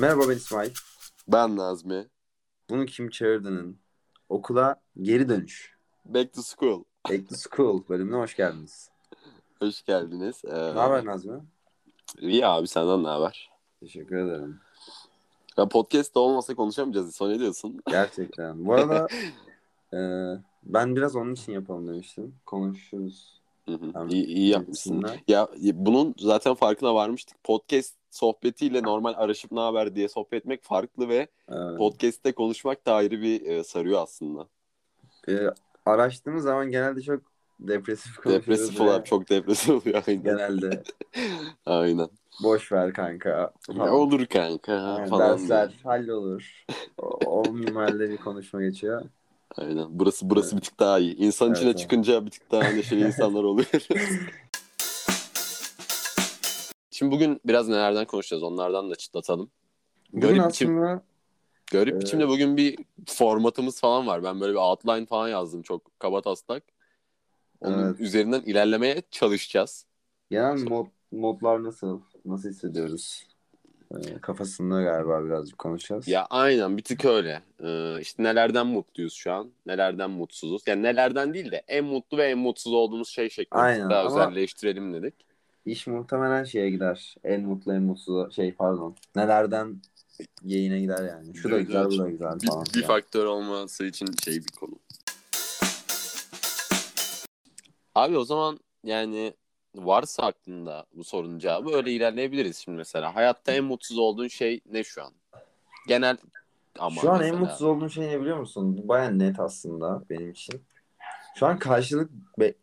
Merhaba ben İsmail. Ben Nazmi. Bunu kim çağırdığının okula geri dönüş. Back to school. Back to School bölümüne hoş geldiniz. Hoş geldiniz. Ee, Ne haber Nazmi? İyi abi senden ne haber? Teşekkür ederim. Ya podcast'ta olmasa konuşamayacağız. İso ne diyorsun? Gerçekten. Bu arada e, ben biraz onun için yapalım demiştim. Konuşuruz. Hı hı. Tamam. İyi, iyi yapmışsın. Ya bunun zaten farkına varmıştık. Podcast sohbetiyle normal araşıp ne haber diye sohbet etmek farklı ve Evet. podcast'te konuşmak da ayrı bir e, sarıyor aslında. E, araştırdığımız zaman genelde çok depresif konuşuyoruz. Depresif olarak çok depresif oluyor aynen. Genelde Aynen. boş ver kanka. Falan. olur kanka Yani falan. dersler diye. hallolur. O, o minvalde bir konuşma geçiyor. Aynen. Burası burası bir tık daha iyi. İnsan Evet, içine evet. çıkınca bir tık daha neşeli insanlar oluyor. Şimdi bugün biraz nelerden konuşacağız onlardan da çıtlatalım. Bugün Garip, biçim, aslında garip e, biçimde bugün bir formatımız falan var. Ben böyle bir outline falan yazdım çok kaba taslak. Onun Evet. üzerinden ilerlemeye çalışacağız. genel mod, modlar nasıl? Nasıl hissediyoruz? E, kafasında galiba birazcık konuşacağız. Ya aynen bir tık öyle. Ee, işte nelerden mutluyuz şu an, nelerden mutsuzuz. Yani nelerden değil de en mutlu ve en mutsuz olduğumuz şey şeklinde Aynen, daha ama- özelleştirelim dedik. İş muhtemelen şeye gider. En mutlu en mutsuz şey pardon. Nelerden yayına gider yani. Şu da güzel bu da güzel Bir, falan. bir filan. faktör olması için şey bir konu. Abi o zaman yani varsa aklında bu sorunun cevabı öyle ilerleyebiliriz şimdi mesela. Hayatta en mutsuz olduğun şey ne şu an? Genel ama Şu an en mesela. mutsuz olduğum şey ne biliyor musun? Bu baya net aslında benim için. Şu an karşılık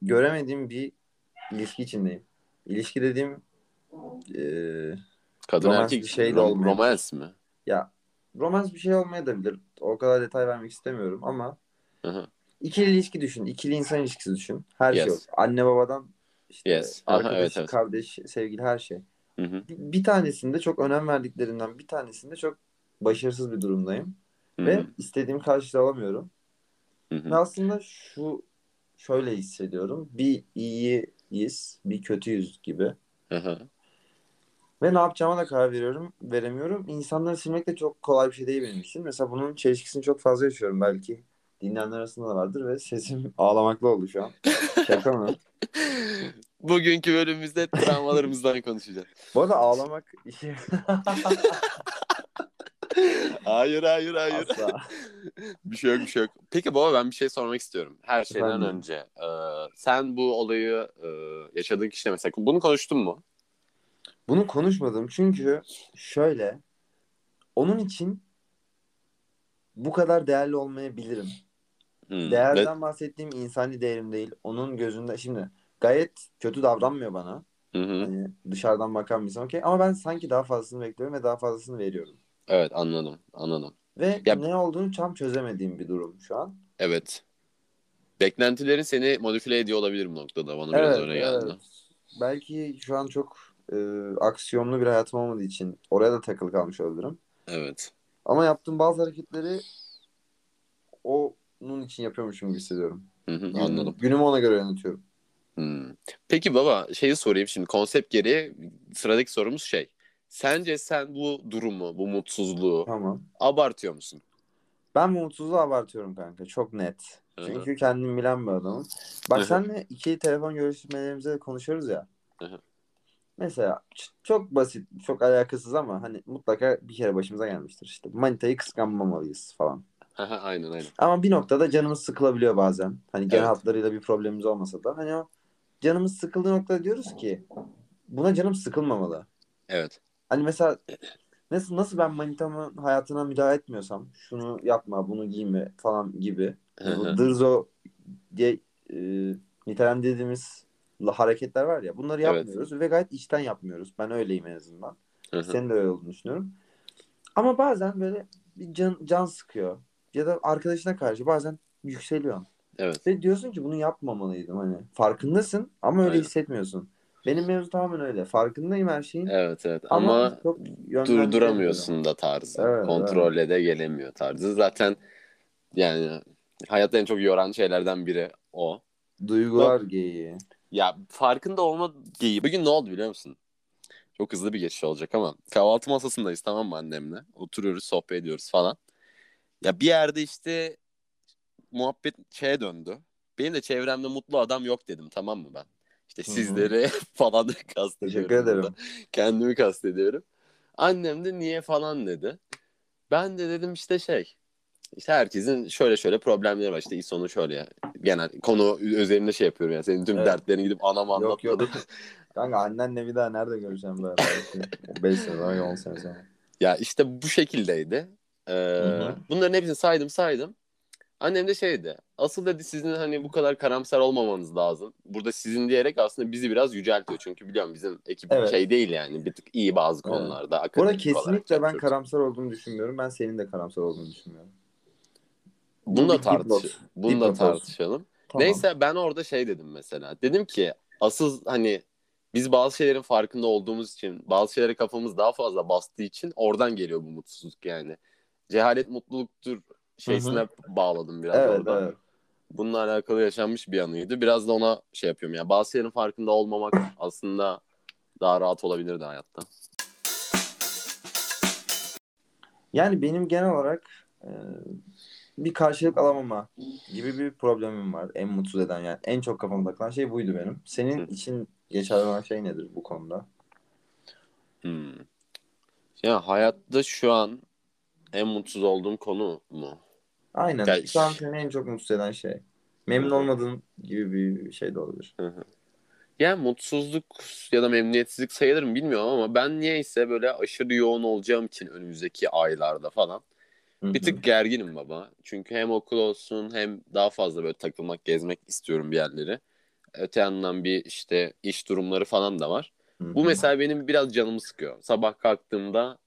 göremediğim bir ilişki içindeyim. İlişki dediğim eee Kadın romans erkek bir şey de rom- olmuyor. romans mi? ya romans bir şey olmayabilir. O kadar detay vermek istemiyorum ama Hı hı. ikili ilişki düşün. ikili insan ilişkisi düşün. Her şey Yes. yok. Anne babadan işte Yes. Aha, arkadaş, evet, evet. kardeş, sevgili her şey. Hı hı. Bir, tanesinde çok önem verdiklerinden bir tanesinde çok başarısız bir durumdayım. Hı Ve istediğim karşılığı alamıyorum. Hı hı. Ve aslında şu şöyle hissediyorum. Bir iyiyiz, bir kötüyüz gibi. Hı hı. Ve ne yapacağıma da karar veriyorum, veremiyorum. İnsanları silmek de çok kolay bir şey değil benim için. Mesela bunun çelişkisini çok fazla yaşıyorum belki. Dinleyenler arasında da vardır ve sesim ağlamaklı oldu şu an. Şaka mı? Bugünkü bölümümüzde travmalarımızdan konuşacağız. Bu arada ağlamak işi Hayır hayır hayır. asla. bir şey yok bir şey yok. Peki baba ben bir şey sormak istiyorum. Her şeyden Efendim? önce. e, sen bu olayı e, yaşadığın kişiyle mesela bunu konuştun mu? Bunu konuşmadım çünkü şöyle onun için bu kadar değerli olmayabilirim. Hmm. Değerden bahsettiğim insani değerim değil. Onun gözünde şimdi gayet kötü davranmıyor bana. Hı hı. Hani dışarıdan bakan bir insan okey. Ama ben sanki daha fazlasını bekliyorum ve daha fazlasını veriyorum. Evet anladım anladım. Ve Ya- ne olduğunu tam çözemediğim bir durum şu an. Evet. Beklentilerin seni modifile ediyor olabilir bu noktada. Bana biraz öyle geldi. evet. Belki şu an çok e, aksiyonlu bir hayatım olmadığı için oraya da takılı kalmış olabilirim. Evet. Ama yaptığım bazı hareketleri onun için yapıyormuşum gibi hissediyorum. Hı hı, anladım. Günümü ona göre yönetiyorum. Hmm. Peki baba şeyi sorayım şimdi konsept gereği sıradaki sorumuz şey. Sence sen bu durumu, bu mutsuzluğu Tamam. abartıyor musun? Ben bu mutsuzluğu abartıyorum kanka. Çok net. Hı hı. Çünkü kendimi bilen bir adamım. Bak hı. senle ikili telefon görüşmelerimizde de konuşuyoruz ya. Hı hı. Mesela ç- çok basit, çok alakasız ama hani mutlaka bir kere başımıza gelmiştir işte. Manitayı kıskanmamalıyız falan. Aha, aynen aynen. Ama bir noktada canımız sıkılabiliyor bazen. Hani genel Evet. hatlarıyla bir problemimiz olmasa da. Hani o canımız sıkıldığı noktada diyoruz ki buna canım sıkılmamalı. Evet. Hani mesela nasıl nasıl ben manitamın hayatına müdahale etmiyorsam şunu yapma, bunu giyme falan gibi. Bu dırzo diye e, nitelendirdiğimiz hareketler var ya bunları Evet. yapmıyoruz ve gayet içten yapmıyoruz. Ben öyleyim en azından. Hı hı. Senin de öyle olduğunu düşünüyorum. Ama bazen böyle bir can, can sıkıyor. Ya da arkadaşına karşı bazen yükseliyorsun. Evet. Ve diyorsun ki bunu yapmamalıydım hani. Farkındasın ama öyle Aynen. hissetmiyorsun. Benim mevzu tamamen öyle. Farkındayım her şeyin. Evet evet Ama, ama çok durduramıyorsun da tarzı. Evet, Kontrolle de gelemiyor tarzı. Zaten yani hayatta en çok yoran şeylerden biri o. Duygular geyiği. Ya farkında olma geyiği. Bugün ne oldu biliyor musun? Çok hızlı bir geçiş olacak ama kahvaltı masasındayız tamam mı annemle? Oturuyoruz, sohbet ediyoruz falan. Ya bir yerde işte muhabbet şeye döndü. Benim de çevremde mutlu adam yok dedim tamam mı ben? İşte Hı hı. sizleri falan kastediyorum. Teşekkür ederim. burada. Kendimi kastediyorum. Annem de niye falan dedi. Ben de dedim işte şey. İşte herkesin şöyle şöyle problemleri var. İşte sonu şöyle. Genel konu üzerinde şey yapıyorum yani. Senin tüm Evet. dertlerini gidip anama Yok yok. anlatmadım. Kanka annenle bir daha nerede göreceğim ben? 5 sene sonra 10 sene sonra. Ya işte bu şekildeydi. Ee, bunların hepsini saydım saydım. Annem de şeydi. Asıl dedi sizin hani bu kadar karamsar olmamanız lazım. Burada sizin diyerek aslında bizi biraz yüceltiyor. Çünkü biliyorum bizim ekip Evet. şey değil yani. Bir tık iyi bazı Evet. konularda. Bu arada akademik olarak kesinlikle ben karamsar olduğunu düşünmüyorum. Ben senin de karamsar olduğunu düşünmüyorum. Bunu Bu da tartış bunu da tartışalım. Tamam. Neyse ben orada şey dedim mesela. Dedim ki asıl hani biz bazı şeylerin farkında olduğumuz için, bazı şeylere kafamız daha fazla bastığı için oradan geliyor bu mutsuzluk yani. Cehalet mutluluktur şeysine bağladım biraz Evet orada. evet. Bununla alakalı yaşanmış bir anıydı. Biraz da ona şey yapıyorum ya. Bazı şeylerin farkında olmamak aslında daha rahat olabilirdi hayatta. Yani benim genel olarak e, bir karşılık alamama gibi bir problemim var. En mutsuz eden yani. En çok kafama takılan şey buydu benim. Senin Hı. için geçerli olan şey nedir bu konuda? Hmm. Ya hayatta şu an en mutsuz olduğum konu mu? Aynen. Ya- Şu an seni en çok mutsuz eden şey. Memnun Hı hı. olmadığın gibi bir şey de olabilir. Yani mutsuzluk ya da memnuniyetsizlik sayılır mı bilmiyorum ama ben niyeyse böyle aşırı yoğun olacağım için önümüzdeki aylarda falan Hı bir hı. tık gerginim baba. Çünkü hem okul olsun hem daha fazla böyle takılmak, gezmek istiyorum bir yerleri. Öte yandan bir işte iş durumları falan da var. Hı Bu hı. mesela benim biraz canımı sıkıyor. Sabah kalktığımda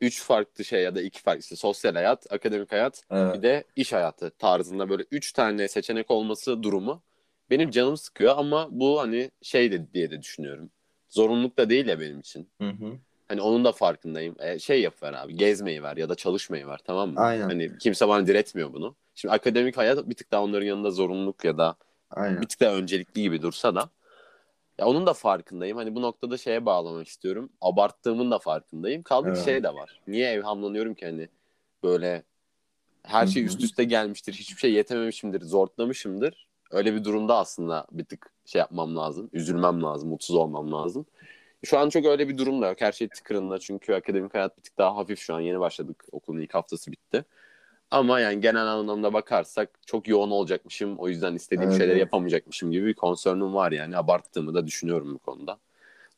üç farklı şey ya da iki farklı işte sosyal hayat, akademik hayat Evet. bir de iş hayatı tarzında böyle üç tane seçenek olması durumu benim canımı sıkıyor ama bu hani şey de diye de düşünüyorum. Zorunluluk da değil ya benim için. Hı hı. Hani onun da farkındayım. E, şey yap ver abi. Gezmeyi ver ya da çalışmayı ver tamam mı? Aynen. Hani kimse bana diretmiyor bunu. Şimdi akademik hayat bir tık daha onların yanında zorunluluk ya da Aynen. bir tık daha öncelikli gibi dursa da ya onun da farkındayım. Hani bu noktada şeye bağlamak istiyorum. Abarttığımın da farkındayım. Kaldı Evet. şey de var. Niye evhamlanıyorum ki hani böyle her şey üst üste gelmiştir. Hiçbir şey yetememişimdir. Zortlamışımdır. Öyle bir durumda aslında bir tık şey yapmam lazım. Üzülmem lazım. Mutsuz olmam lazım. Şu an çok öyle bir durum da yok. Her şey tıkırında çünkü akademik hayat bir tık daha hafif şu an. Yeni başladık. Okulun ilk haftası bitti. Ama yani genel anlamda bakarsak çok yoğun olacakmışım. O yüzden istediğim Evet, şeyleri yapamayacakmışım gibi bir konsörnüm var yani. Abarttığımı da düşünüyorum bu konuda.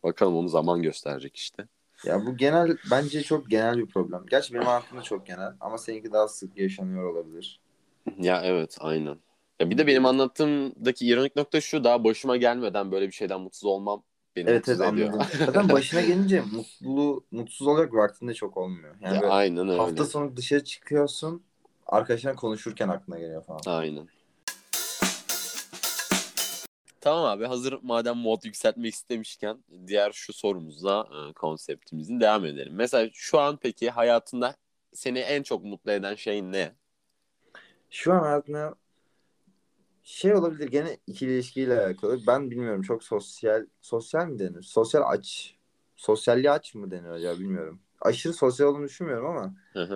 Bakalım onu zaman gösterecek işte. Ya bu genel bence çok genel bir problem. Gerçi benim hayatımda çok genel ama seninki daha sık yaşanıyor olabilir. Ya evet aynen. Ya bir de benim anlattığımdaki ironik nokta şu daha başıma gelmeden böyle bir şeyden mutsuz olmam beni Evet mutsuz evet ediyor. anladım. Zaten başına gelince mutlu mutsuz olacak vaktinde çok olmuyor. Yani Ya aynen öyle. hafta sonu dışarı çıkıyorsun arkadaşlar konuşurken aklına geliyor falan. Aynen. Tamam abi hazır madem mod yükseltmek istemişken diğer şu sorumuzla e, konseptimizin devam edelim. Mesela şu an peki hayatında seni en çok mutlu eden şey ne? Şu an hayatımda şey olabilir gene ikili ilişkiyle alakalı. Ben bilmiyorum çok sosyal sosyal mi denir? Sosyal aç. Sosyalliğe aç mı denir acaba bilmiyorum. Aşırı sosyal olduğunu düşünmüyorum ama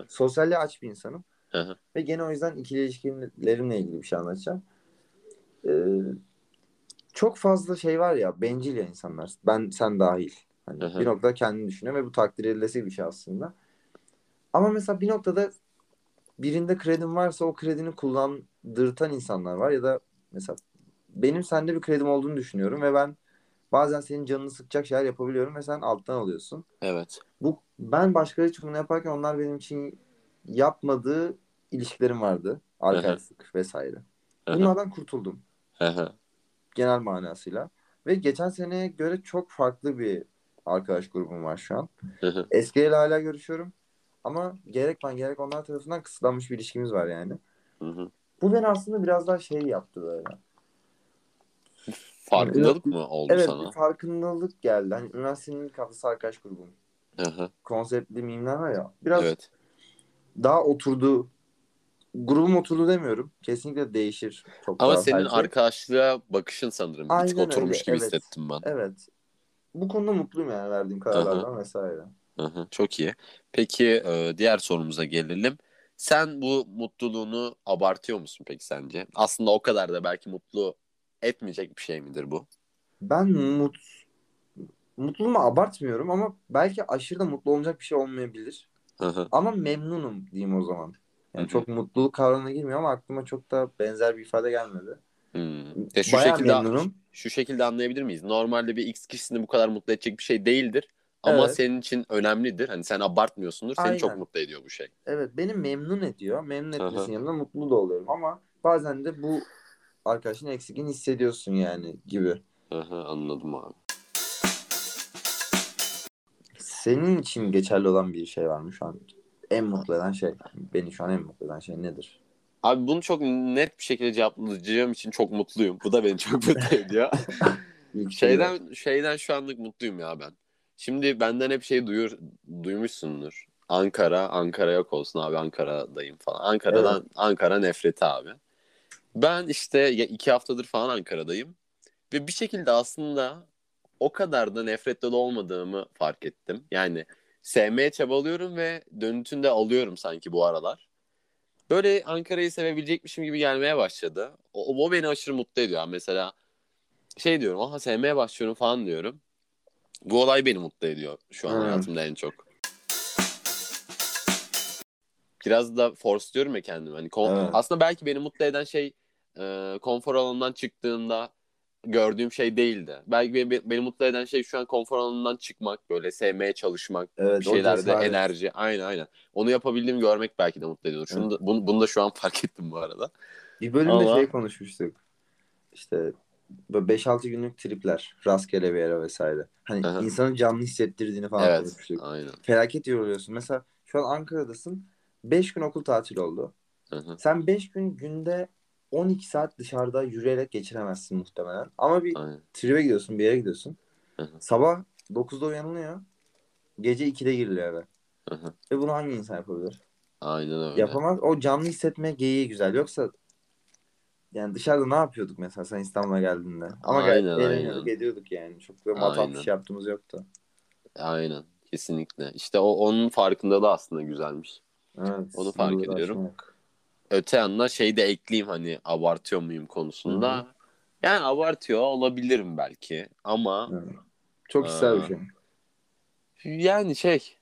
sosyalliğe aç bir insanım. Hı, Ve gene o yüzden ikili ilişkilerimle ilgili bir şey anlatacağım. Ee, çok fazla şey var ya bencil ya insanlar. Ben sen dahil. Hani bir noktada kendini düşünüyor ve bu takdir edilesi bir şey aslında. Ama mesela bir noktada birinde kredin varsa o kredini kullandırtan insanlar var ya da mesela benim sende bir kredim olduğunu düşünüyorum ve ben bazen senin canını sıkacak şeyler yapabiliyorum ve sen alttan alıyorsun. Evet. Bu ben başkaları için bunu yaparken onlar benim için yapmadığı ilişkilerim vardı. Arkadaşlık vesaire. Bunlardan kurtuldum genel manasıyla. Ve geçen seneye göre çok farklı bir arkadaş grubum var şu an. Eskiyle hala görüşüyorum. Ama gerek ben gerek onlar tarafından kısıtlanmış bir ilişkimiz var yani. Bu beni aslında biraz daha şey yaptı böyle. Farkındalık mı oldu Evet sana? bir farkındalık geldi. Hani üniversitenin ilk haftası arkadaş grubum. Konseptli mimler var ya. Biraz Evet. Daha oturdu. Grubum oturdu demiyorum. Kesinlikle değişir. Çok Ama senin şey. arkadaşlığa bakışın sanırım bir tık Aynen oturmuş öyle, gibi evet. hissettim ben. Evet. bu konuda mutluyum yani verdiğim kararlardan vesaire. Hı hı, çok iyi. Peki e, diğer sorumuza gelelim. Sen bu mutluluğunu abartıyor musun peki sence? Aslında o kadar da belki mutlu etmeyecek bir şey midir bu? Ben mut mutluluğumu abartmıyorum ama belki aşırı da mutlu olacak bir şey olmayabilir. Ama memnunum diyeyim o zaman. Yani çok mutluluk kavramına girmiyor ama aklıma çok da benzer bir ifade gelmedi. hmm. Ya şu Bayağı şekilde memnunum. şu şekilde anlayabilir miyiz? Normalde bir X kişisini bu kadar mutlu edecek bir şey değildir. Ama Evet. senin için önemlidir. Hani sen abartmıyorsundur. Seni çok Aynen. mutlu ediyor bu şey. Evet beni memnun ediyor. Memnun etmesinin yanında mutlu da oluyorum ama bazen de bu arkadaşın eksikliğini hissediyorsun yani gibi. Anladım abi. Senin için geçerli olan bir şey var mı şu an? En mutlu eden şey. Beni şu an en mutlu eden şey nedir? Abi bunu çok net bir şekilde cevaplayacağım için çok mutluyum. Bu da beni çok mutlu ediyor. Şey şeyden şeyden şu anlık mutluyum ya ben. Şimdi benden hep şey duyur duymuşsundur. Ankara, Ankara yok olsun abi Ankara'dayım falan. Ankara'dan Ankara nefreti abi. Ben işte iki haftadır falan Ankara'dayım. Ve bir şekilde aslında o kadar da nefretli de olmadığımı fark ettim. Yani sevmeye çabalıyorum ve dönütünde alıyorum sanki bu aralar. Böyle Ankara'yı sevebilecekmişim gibi gelmeye başladı. O, o beni aşırı mutlu ediyor. Mesela şey diyorum aha sevmeye başlıyorum falan diyorum. Bu olay beni mutlu ediyor şu an Hmm. hayatımda en çok. Biraz da force diyorum ya kendimi. Hani kon- Evet. Aslında belki beni mutlu eden şey e, konfor alanından çıktığında gördüğüm şey değildi. Belki beni, beni mutlu eden şey şu an konfor alanından çıkmak, böyle sevmeye çalışmak, Evet, bir o şeylerde enerji. Aynen aynen. Onu yapabildiğimi görmek belki de mutlu ediyor. Şunu da, bunu, bunu da şu an fark ettim bu arada. Bir bölümde Ama- şey konuşmuştuk. İşte böyle 5-6 günlük tripler. Rastgele bir yere vesaire. Hani Aha. insanın canlı hissettirdiğini falan evet. konuşmuştuk. Aynen. Felaket yoruluyorsun. Mesela şu an Ankara'dasın. 5 gün okul tatili oldu. Hı hı. Sen 5 gün günde 12 saat dışarıda yürüyerek geçiremezsin muhtemelen. Ama bir Aynen. tribe gidiyorsun, bir yere gidiyorsun. Hı hı. Sabah 9'da uyanılıyor. Gece 2'de giriliyor eve. Ve bunu hangi insan yapabilir? Aynen öyle. Yapamaz. O canlı hissetme geyiği güzel. Yoksa yani dışarıda ne yapıyorduk mesela sen İstanbul'a geldiğinde? Ama Aynen, eğleniyorduk, aynen. ediyorduk yani. Çok da matah bir şey yaptığımız yoktu. Aynen. Kesinlikle. İşte o onun farkındalığı aslında güzelmiş. Evet. Onu fark ediyorum. aşmak. Öte yandan şey de ekleyeyim hani abartıyor muyum konusunda. Hı hı. Yani abartıyor olabilirim belki ama Evet. Çok kişisel bir Aa. şey. yani şey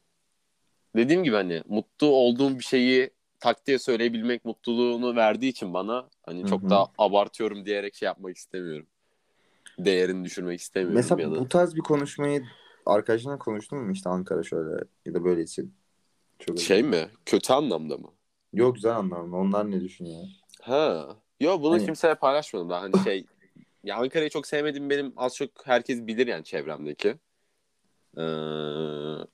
dediğim gibi hani mutlu olduğum bir şeyi tak diye söyleyebilmek mutluluğunu verdiği için bana hani çok Hı hı. da abartıyorum diyerek şey yapmak istemiyorum. Değerini düşürmek istemiyorum Mesela ya da. bu tarz bir konuşmayı arkadaşına konuştun mu işte Ankara şöyle ya da böyle için? Çok Şey mi? Kötü anlamda mı? Yok güzel anlamda. Onlar ne düşünüyor? Ha. Yo bunu Hani- kimseye paylaşmadım daha hani şey ya Ankara'yı çok sevmediğim benim az çok herkes bilir yani çevremdeki. Ee,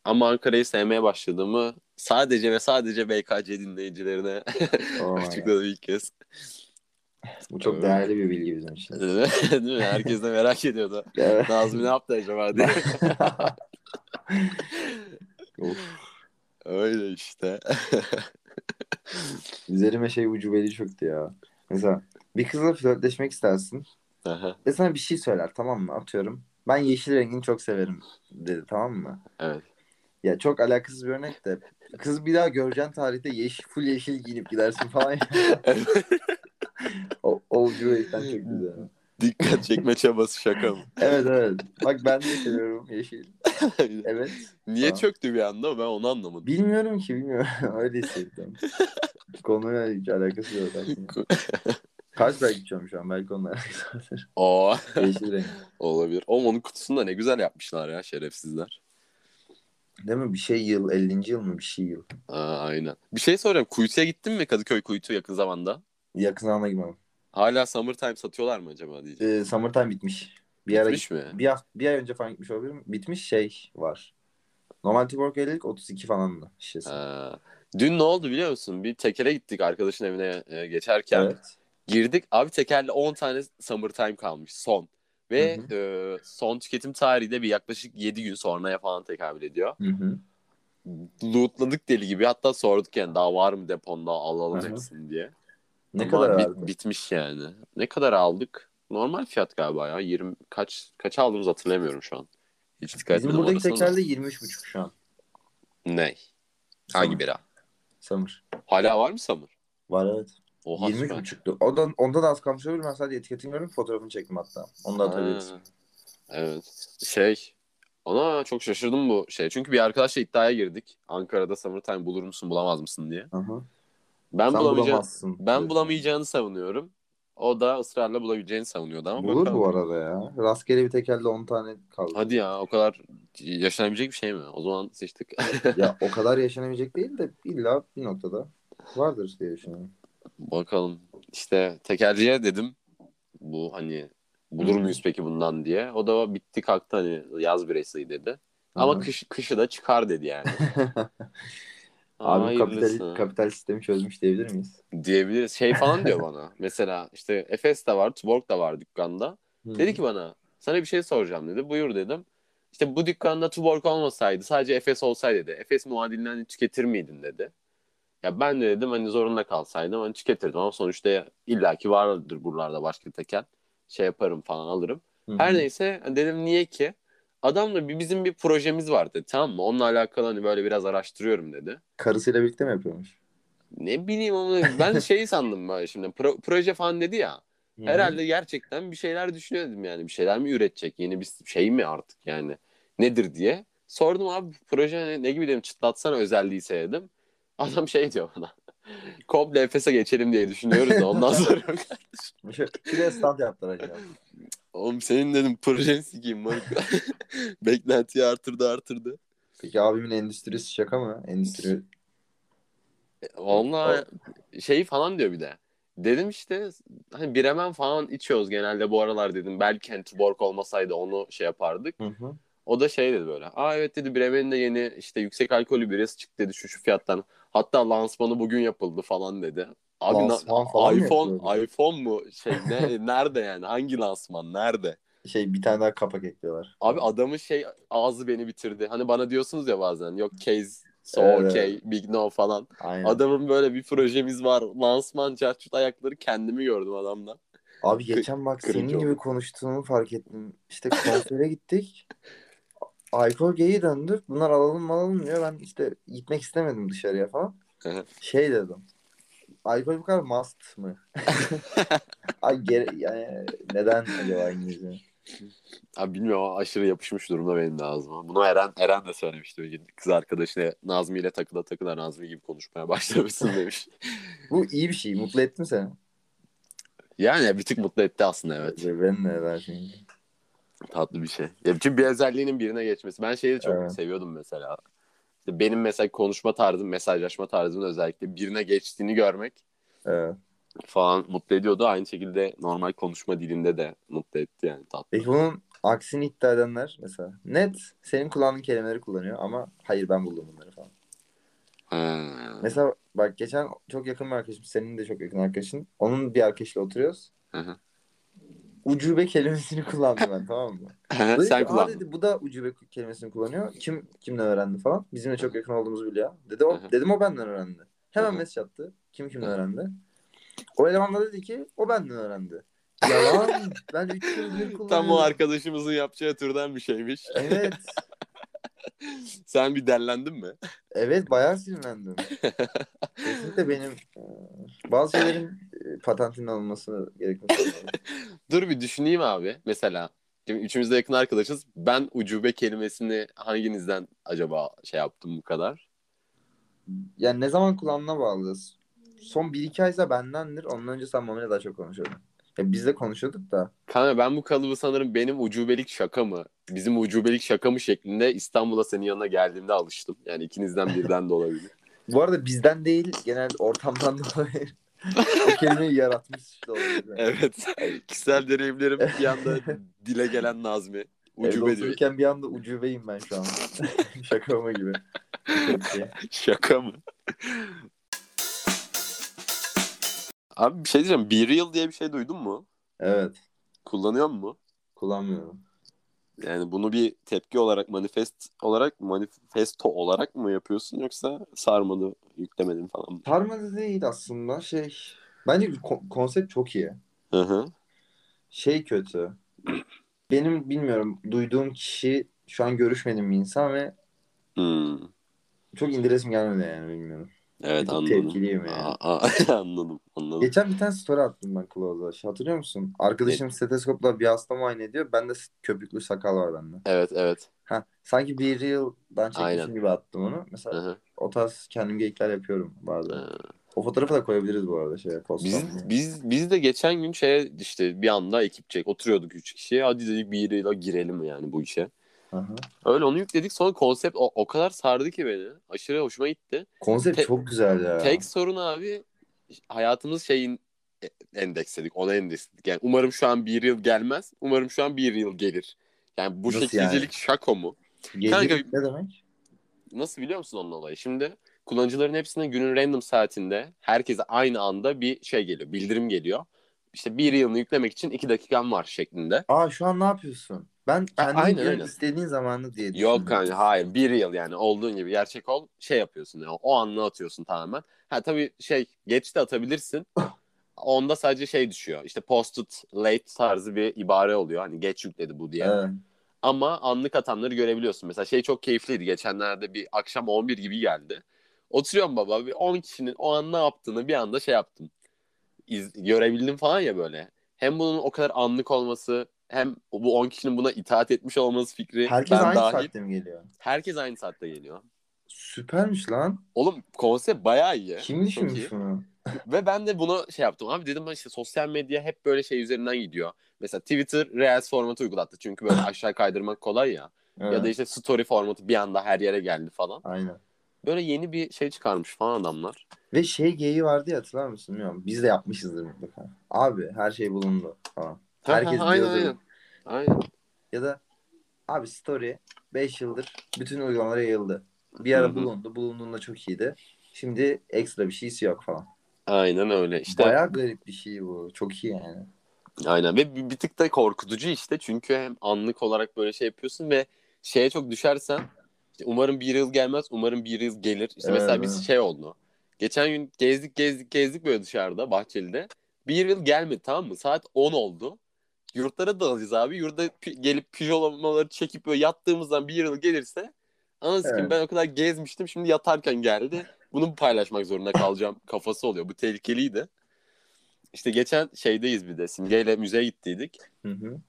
ama Ankara'yı sevmeye başladığımı sadece ve sadece BKC dinleyicilerine Oo, açıkladım ilk kez. Bu çok Evet. değerli bir bilgi bizim için. Değil mi? Herkes de merak ediyordu. Evet. Nazmi ne yaptı acaba diye. Öyle işte. Üzerime şey ucubeli çöktü ya. Mesela bir kızla flörtleşmek istersin. Aha, Ve sana bir şey söyler tamam mı? Atıyorum. Ben yeşil rengini çok severim dedi tamam mı? evet. Ya çok alakasız bir örnek de. Kız bir daha göreceğin tarihte yeşil, full yeşil giyinip gidersin falan. o, o ucubelikten çok güzel. Dikkat çekme çabası şaka mı? Evet evet. Bak ben de seviyorum yeşil. Evet. Niye Tamam. çöktü bir anda ben onu anlamadım. Bilmiyorum ki bilmiyorum. Öyle hissettim. Konuyla hiç alakası yok aslında. Carlsberg içiyorum şu an. Belki onunla alakası vardır. Oo, Yeşil renk. olabilir. Oğlum onun kutusunu da ne güzel yapmışlar ya şerefsizler. Değil mi? Bir şey yıl. 50. yıl mı? Bir şey yıl. Aa, aynen. Bir şey soracağım. Kuytu'ya gittin mi Kadıköy Kuytu yakın zamanda? Yakın zamanda gitmem. Hala Summertime satıyorlar mı acaba diyeceğim. Ee, summertime bitmiş. Bir ara Bitmiş mi? Bir, hafta, bir ay önce falan gitmiş olabilirim. Bitmiş şey var. Normal 50'lik 32 falan da şişesi. Ha. Dün ne oldu biliyor musun? Bir tekere gittik arkadaşın evine e, geçerken. Evet. Girdik abi tekerle 10 tane Summertime kalmış son. Ve Hı e, son tüketim tarihi de bir yaklaşık 7 gün sonraya falan tekabül ediyor. Hı hı. Lootladık deli gibi. Hatta sorduk yani daha var mı deponda alalım Hı hı. hepsini diye. Ne Ama kadar bit- verdin? bitmiş yani. Ne kadar aldık? Normal fiyat galiba ya. 20 kaç kaç aldığımızı hatırlamıyorum şu an. Hiç dikkat Bizim buradaki orasına da. tekel de 23,5 şu an. Ne? Hangi bira? Samur. Hala var mı Samur? Var evet. Oha süper. 23,5'tu. O da, onda da az kalmış olabilir. Ben sadece etiketini gördüm. Fotoğrafını çektim hatta. Onu da Evet. Şey ona çok şaşırdım bu şey. Çünkü bir arkadaşla iddiaya girdik. Ankara'da Summertime bulur musun bulamaz mısın diye. Hı hı. Ben Sen bulamayacağım. Ben bulamayacağını savunuyorum. O da ısrarla bulabileceğini savunuyordu ama Bulur bakalım. bu arada ya. Rastgele bir tekelde 10 tane kaldı. Hadi ya o kadar yaşanabilecek bir şey mi? O zaman seçtik. ya o kadar yaşanabilecek değil de illa bir noktada vardır diye düşünüyorum. Bakalım. İşte tekerciye dedim. Bu hani bulur muyuz peki bundan diye. O da bitti kalktı hani yaz bireysi dedi. Ama kış, kışı da çıkar dedi yani. Abi Hayırlısı. kapital, kapital sistemi çözmüş diyebilir miyiz? diyebiliriz. Şey falan diyor bana. Mesela işte Efes de var, Tuborg da var dükkanda. Dedi ki bana sana bir şey soracağım dedi. Buyur dedim. İşte bu dükkanda Tuborg olmasaydı sadece Efes olsaydı dedi. Efes muadillerini tüketir miydin dedi. Ya ben de dedim hani zorunda kalsaydım hani tüketirdim ama sonuçta illaki vardır buralarda başka tekel. Şey yaparım falan alırım. Hı hı. Her neyse dedim niye ki? Adamla bir bizim bir projemiz var dedi tamam mı? Onunla alakalı hani böyle biraz araştırıyorum dedi. Karısıyla birlikte mi yapıyormuş? Ne bileyim ama ben şeyi sandım böyle şimdi Pro- proje falan dedi ya. Herhalde gerçekten bir şeyler düşünüyor dedim yani. Bir şeyler mi üretecek? Yeni bir şey mi artık yani? Nedir diye. Sordum abi proje ne, ne gibi dedim çıtlatsana özelliği dedim. Adam şey diyor bana. Komple Efes'e geçelim diye düşünüyoruz da ondan sonra Bir de stand yaptılar acaba. Oğlum senin dedim projeni sikeyim moruk. Beklentiyi artırdı artırdı. Peki abimin endüstrisi şaka mı? Endüstri. Vallahi şey falan diyor bir de. Dedim işte hani biremen falan içiyoruz genelde bu aralar dedim. Belki hani Tuborg olmasaydı onu şey yapardık. Hı hı. O da şey dedi böyle. Aa evet dedi Bremen'in de yeni işte yüksek alkolü birisi çıktı dedi şu şu fiyattan. Hatta lansmanı bugün yapıldı falan dedi. Abi Lansman falan iPhone iPhone mu şey ne nerede yani hangi lansman nerede? Şey bir tane daha kapak ekliyorlar. Abi adamın şey ağzı beni bitirdi. Hani bana diyorsunuz ya bazen yok case so Evet, okay big no falan. Aynen. Adamın böyle bir projemiz var. Lansman çarçut ayakları kendimi gördüm adamda. Abi geçen bak senin gibi oldu. konuştuğunu fark ettim. İşte konsere gittik. Alkol geyi döndü. Bunlar alalım alalım diyor. Ben işte gitmek istemedim dışarıya falan. Şey dedim. Alkol bu kadar must mı? Ay gere yani neden acaba İngilizce? Abi bilmiyorum aşırı yapışmış durumda benim de ağzıma. Bunu Eren Eren de söylemişti bir gün. Kız arkadaşına Nazmi ile takıla takıla Nazmi gibi konuşmaya başlamışsın demiş. Bu iyi bir şey. Mutlu etti mi seni? Yani bir tık mutlu etti aslında evet. Ben ne der şimdi? Tatlı bir şey. Ya çünkü bir özelliğinin birine geçmesi. Ben şeyi de çok Evet. seviyordum mesela. İşte benim mesela konuşma tarzım, mesajlaşma tarzımın özellikle birine geçtiğini görmek Evet. falan mutlu ediyordu. Aynı şekilde normal konuşma dilinde de mutlu etti yani tatlı. Peki bunun aksini iddia edenler mesela net senin kullandığın kelimeleri kullanıyor ama hayır ben buldum bunları falan. Ha. Mesela bak geçen çok yakın bir arkadaşım senin de çok yakın arkadaşın. Onun bir arkadaşıyla oturuyoruz. Hı hı. Ucube kelimesini kullandım ben tamam mı? Dedi Sen kullandın. dedi bu da ucube kelimesini kullanıyor. Kim kimden öğrendi falan. Bizimle çok yakın olduğumuzu biliyor. Dedi o dedim o benden öğrendi. Hemen mesaj attı. Kim kimden öğrendi? O eleman da dedi ki o benden öğrendi. Yalan. ben 3 yıldır kullanıyorum. Tam o arkadaşımızın yapacağı türden bir şeymiş. Evet. Sen bir derlendin mi? Evet bayağı sinirlendim. Kesinlikle benim bazı şeylerin patentinin alınması düşünüyorum. Dur bir düşüneyim abi. Mesela şimdi üçümüz de yakın arkadaşız. Ben ucube kelimesini hanginizden acaba şey yaptım bu kadar? Yani ne zaman kullandığına bağlı. Son 1-2 aysa bendendir. Ondan önce sen Mami'yle daha çok konuşuyordun. Ya biz de konuşuyorduk da. Kanka ben bu kalıbı sanırım benim ucubelik şaka mı? Bizim ucubelik şaka mı şeklinde İstanbul'a senin yanına geldiğimde alıştım. Yani ikinizden birden de olabilir. Bu arada bizden değil genel ortamdan dolayı o kelimeyi yaratmış işte olabilir. evet. Kişisel deneyimlerim bir anda dile gelen Nazmi. Evde Ucube diyor. otururken bir anda ucubeyim ben şu an. Şaka mı gibi. Peki. Şaka mı? Abi bir şey diyeceğim. Be Real diye bir şey duydun mu? Evet. Kullanıyor mu? Kullanmıyorum. Yani bunu bir tepki olarak manifest olarak manifesto olarak mı yapıyorsun yoksa sarmadı yüklemedin falan mı? Sarmadı değil aslında şey. Bence ko- konsept çok iyi. Hı hı. Şey kötü. Benim bilmiyorum duyduğum kişi şu an görüşmediğim bir insan ve Hmm. çok indiresim gelmedi yani bilmiyorum. Evet Çok anladım. tepkiliyim yani. Aa, aa, anladım anladım. Geçen bir tane story attım ben Close'a. Şey, Hatırlıyor musun? Arkadaşım steteskopla bir hasta muayene ediyor. Bende köpüklü sakal var bende. Evet evet. Ha, sanki bir Reel'dan çekmişim Aynen. gibi attım onu. Mesela Hı hı. o tarz kendim geyikler yapıyorum bazen. Ee, O fotoğrafı da koyabiliriz bu arada şeye posta. Biz, biz, biz de geçen gün şeye işte bir anda ekipçek oturuyorduk üç kişi. Hadi dedik bir yere girelim yani bu işe. Hı. Öyle onu yükledik. Sonra konsept o, o kadar sardı ki beni. Aşırı hoşuma gitti. Konsept Te- çok güzel ya. Tek sorun abi hayatımız şeyin e- endeksledik. Ona endeksledik. Yani umarım şu an bir yıl gelmez. Umarım şu an bir yıl gelir. Yani bu Nasıl şekilcilik yani? şako mu? Gece Kanka- ne demek? Nasıl biliyor musun onun olayı? Şimdi kullanıcıların hepsine günün random saatinde herkese aynı anda bir şey geliyor. Bildirim geliyor. İşte bir yılını yüklemek için iki dakikan var şeklinde. Aa şu an ne yapıyorsun? Ben kendim aynen, istediğin zamanı diye Yok düşündüm. kanka hayır bir yıl yani olduğun gibi gerçek ol şey yapıyorsun yani o anını atıyorsun tamamen. Ha tabii şey geç de atabilirsin. Onda sadece şey düşüyor işte posted late tarzı bir ibare oluyor hani geç yükledi bu diye. Evet. Ama anlık atanları görebiliyorsun. Mesela şey çok keyifliydi geçenlerde bir akşam 11 gibi geldi. Oturuyorum baba bir 10 kişinin o an ne yaptığını bir anda şey yaptım. İz, görebildim falan ya böyle. Hem bunun o kadar anlık olması hem bu 10 kişinin buna itaat etmiş olması fikri Herkes ben aynı dahil. saatte mi geliyor? Herkes aynı saatte geliyor. Süpermiş lan. Oğlum konsept bayağı iyi. Kim düşünmüş bunu? Ve ben de bunu şey yaptım. Abi dedim ben işte sosyal medya hep böyle şey üzerinden gidiyor. Mesela Twitter Reels formatı uygulattı. Çünkü böyle aşağı kaydırmak kolay ya. Evet. Ya da işte story formatı bir anda her yere geldi falan. Aynen. Böyle yeni bir şey çıkarmış falan adamlar. Ve şey geyiği vardı ya hatırlar mısın bilmiyorum. Biz de yapmışızdır mutlaka. Abi her şey bulundu falan. Herkes Ha, ha, aynen, diyordu. aynen. Aynen. Ya da abi story 5 yıldır bütün uygulamalara yayıldı. Bir ara Hı hı. bulundu. Bulunduğunda çok iyiydi. Şimdi ekstra bir şeysi yok falan. Aynen öyle. İşte Bayağı garip bir şey bu. Çok iyi yani. aynen ve bir, bir tık da korkutucu işte. Çünkü hem anlık olarak böyle şey yapıyorsun ve şeye çok düşersen işte umarım bir yıl gelmez, umarım bir yıl gelir. İşte Evet, mesela biz evet. şey oldu. Geçen gün gezdik gezdik gezdik böyle dışarıda Bahçeli'de. Bir yıl gelmedi tamam mı? Saat 10 oldu. Yurtlara dalacağız abi. Yurda gelip pijolamaları çekip böyle yattığımızdan bir yıl gelirse anasını Evet. ben o kadar gezmiştim şimdi yatarken geldi. Bunu paylaşmak zorunda kalacağım kafası oluyor. Bu tehlikeliydi. İşte geçen şeydeyiz bir de Simge'yle müzeye gittiydik. Hı hı.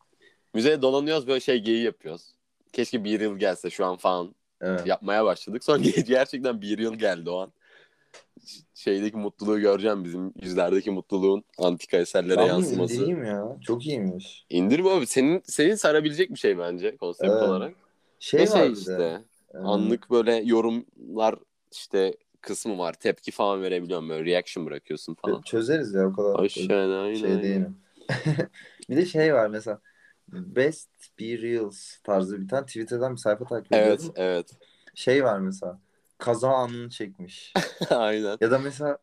Müzeye dolanıyoruz böyle şey geyiği yapıyoruz. Keşke bir yıl gelse şu an falan Evet. yapmaya başladık. Sonra gerçekten bir yıl geldi o an. Şeydeki mutluluğu göreceğim bizim yüzlerdeki mutluluğun antika eserlere bunu yansıması. indireyim ya. Çok iyiymiş. İndir bu abi. Senin, senin sarabilecek bir şey bence konsept Evet. olarak. Şey Ve şey bir de. işte e, anlık böyle yorumlar işte kısmı var. Tepki falan verebiliyorum böyle reaction bırakıyorsun falan. Çözeriz ya o kadar. Aşağı aynen. şey değilim. bir de şey var mesela Best Be Reels tarzı bir tane Twitter'dan bir sayfa takip Evet ediyorum. evet. Şey var mesela kaza anını çekmiş. aynen. ya da mesela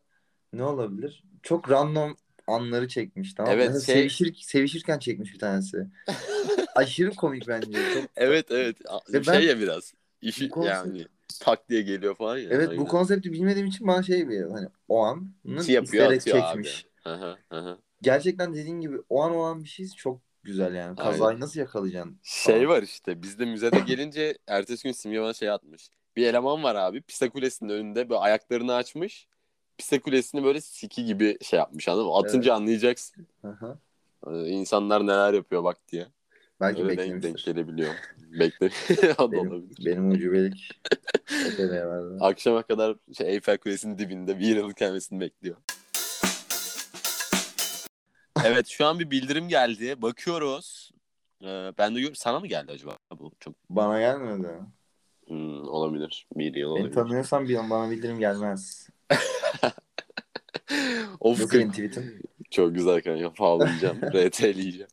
ne olabilir? Çok random anları çekmiş tamam? Evet, Mesela şey- sevişir, sevişirken çekmiş bir tanesi. Aşırı komik bence. Çok... Evet evet. Ve şey ben- ya biraz. İşi Bu konsept- yani tak diye geliyor falan ya. Evet bu aynen. konsepti bilmediğim için bana şey bir hani o anı Şey yapıyor atıyor çekmiş. Aha, aha. Gerçekten dediğin gibi o an olan bir şey çok güzel yani. Kazayı Aynen. nasıl yakalayacaksın? Şey falan. var işte bizde müzede gelince ertesi gün Simge bana şey atmış. Bir eleman var abi Pisa Kulesi'nin önünde böyle ayaklarını açmış. Pisa Kulesi'ni böyle siki gibi şey yapmış anladın mı? Atınca anlayacaksın. Aha. Ee, insanlar neler yapıyor bak diye. Belki Öyle denk, denk gelebiliyor. Bekle. Benim, ucubelik. Akşama kadar şey, Eyfel Kulesi'nin dibinde bir yıllık gelmesini bekliyor. Evet şu an bir bildirim geldi. Bakıyoruz. Ee, ben de gör- sana mı geldi acaba bu? Çok Bana gelmedi. Hmm, olabilir. Bir yıl Beni olabilir. tanıyorsan bir an bana bildirim gelmez. of Bu 40 senin tweetin. Çok güzel kanka. Faulayacağım. RT'leyeceğim.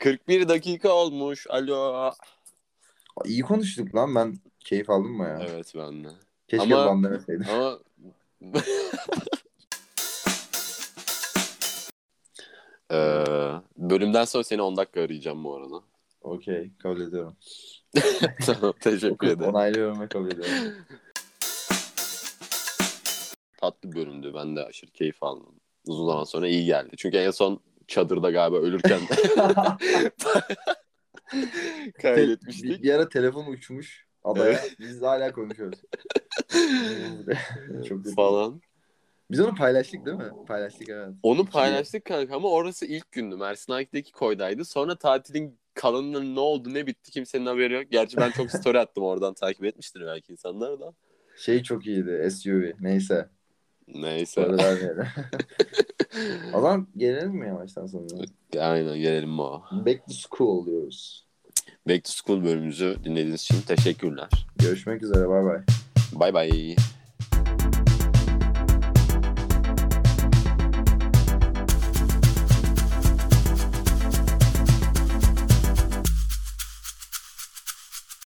41 dakika olmuş. Alo. İyi konuştuk lan ben keyif aldım mı ya? Evet ben de. Keşke Ama- demeseydim. Ama Ee, bölümden sonra seni 10 dakika arayacağım bu arada. Okey kabul ediyorum. Tamam, teşekkür ederim. Onaylıyorum ve kabul ediyorum. Tatlı bölümdü. Ben de aşırı keyif aldım. Uzun zaman sonra iyi geldi. Çünkü en son çadırda galiba ölürken Kaydetmiştik. Bir, bir ara telefon uçmuş adaya. Biz hala konuşuyoruz. Çok falan. Biz onu paylaştık değil mi? Paylaştık evet. Onu paylaştık kanka ama orası ilk gündü. Mersin Ak'taki koydaydı. Sonra tatilin kalanının ne oldu ne bitti kimsenin haberi yok. Gerçi ben çok story attım oradan takip etmiştir belki insanlar da. Şey çok iyiydi SUV. Neyse. Neyse. O zaman gelelim mi yavaştan sonra? Aynen gelelim o. Back to school oluyoruz. Back to School bölümümüzü dinlediğiniz için teşekkürler. Görüşmek üzere. Bay bay. Bay bay.